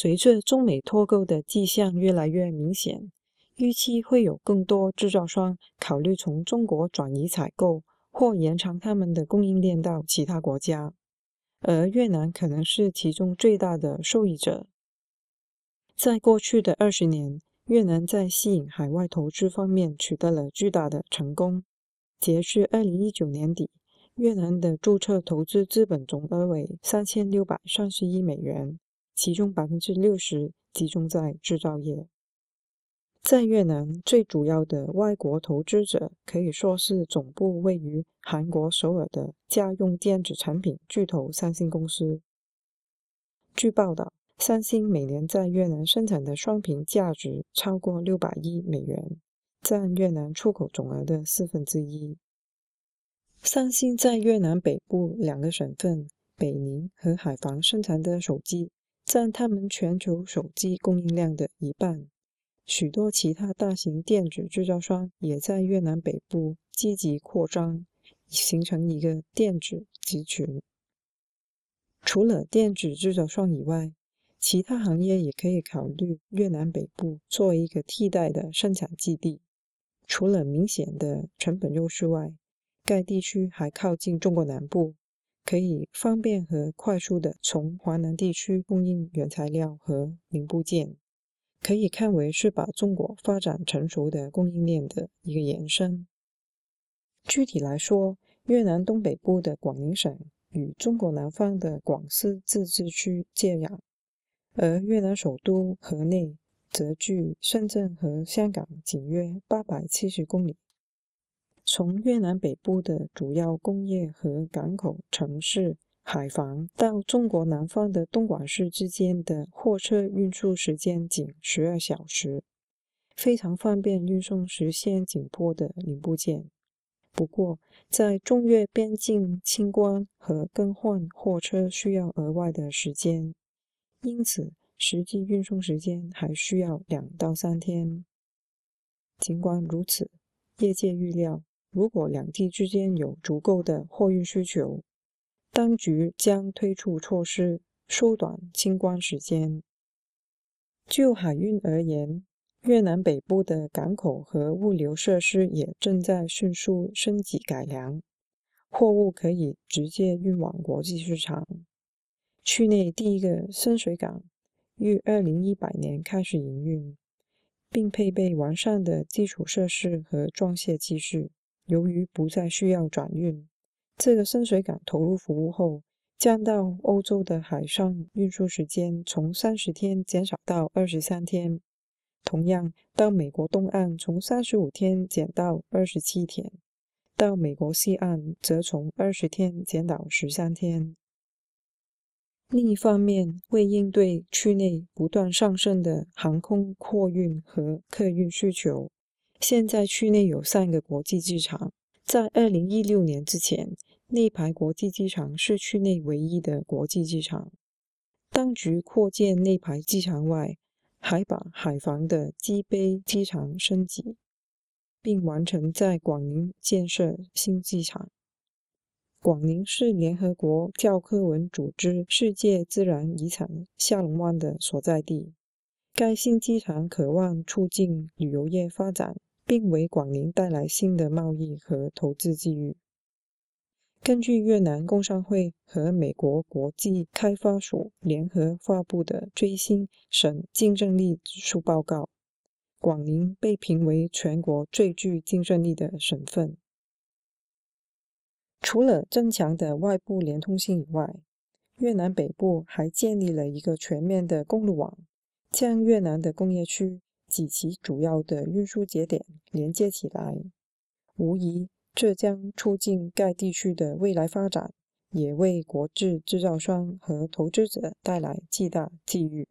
随着中美脱钩的迹象越来越明显，预期会有更多制造商考虑从中国转移采购或延长他们的供应链到其他国家，而越南可能是其中最大的受益者。在过去的二十年，越南在吸引海外投资方面取得了巨大的成功。截至二零一九年底，越南的注册投资资本总额为三千六百三十亿美元。其中百分之六十集中在制造业。在越南，最主要的外国投资者可以说是总部位于韩国首尔的家用电子产品巨头三星公司。据报道，三星每年在越南生产的双屏价值超过六百亿美元，占越南出口总额的四分之一。三星在越南北部两个省份北宁和海防生产的手机。占他们全球手机供应量的一半，许多其他大型电子制造商也在越南北部积极扩张，形成一个电子集群。除了电子制造商以外，其他行业也可以考虑越南北部作为一个替代的生产基地。除了明显的成本优势外，该地区还靠近中国南部。可以方便和快速的从华南地区供应原材料和零部件，可以看为是把中国发展成熟的供应链的一个延伸。具体来说，越南东北部的广宁省与中国南方的广西自治区接壤，而越南首都河内则距深圳和香港仅约八百七十公里。从越南北部的主要工业和港口城市海防到中国南方的东莞市之间的货车运输时间仅十二小时，非常方便运送时限紧迫的零部件。不过，在中越边境清关和更换货车需要额外的时间，因此实际运送时间还需要两到三天。尽管如此，业界预料。如果两地之间有足够的货运需求，当局将推出措施缩短清关时间。就海运而言，越南北部的港口和物流设施也正在迅速升级改良，货物可以直接运往国际市场。区内第一个深水港于二零一百年开始营运，并配备完善的基础设施和装卸技术。由于不再需要转运，这个深水港投入服务后，将到欧洲的海上运输时间从三十天减少到二十三天。同样，到美国东岸从三十五天减到二十七天，到美国西岸则从二十天减到十三天。另一方面，为应对区内不断上升的航空货运和客运需求。现在区内有三个国际机场。在二零一六年之前，内排国际机场是区内唯一的国际机场。当局扩建内排机场外，还把海防的机杯机场升级，并完成在广宁建设新机场。广宁是联合国教科文组织世界自然遗产下龙湾的所在地。该新机场渴望促进旅游业发展。并为广宁带来新的贸易和投资机遇。根据越南工商会和美国国际开发署联合发布的最新省竞争力指数报告，广宁被评为全国最具竞争力的省份。除了增强的外部连通性以外，越南北部还建立了一个全面的公路网，将越南的工业区。及其主要的运输节点连接起来，无疑这将促进该地区的未来发展，也为国际制造商和投资者带来巨大机遇。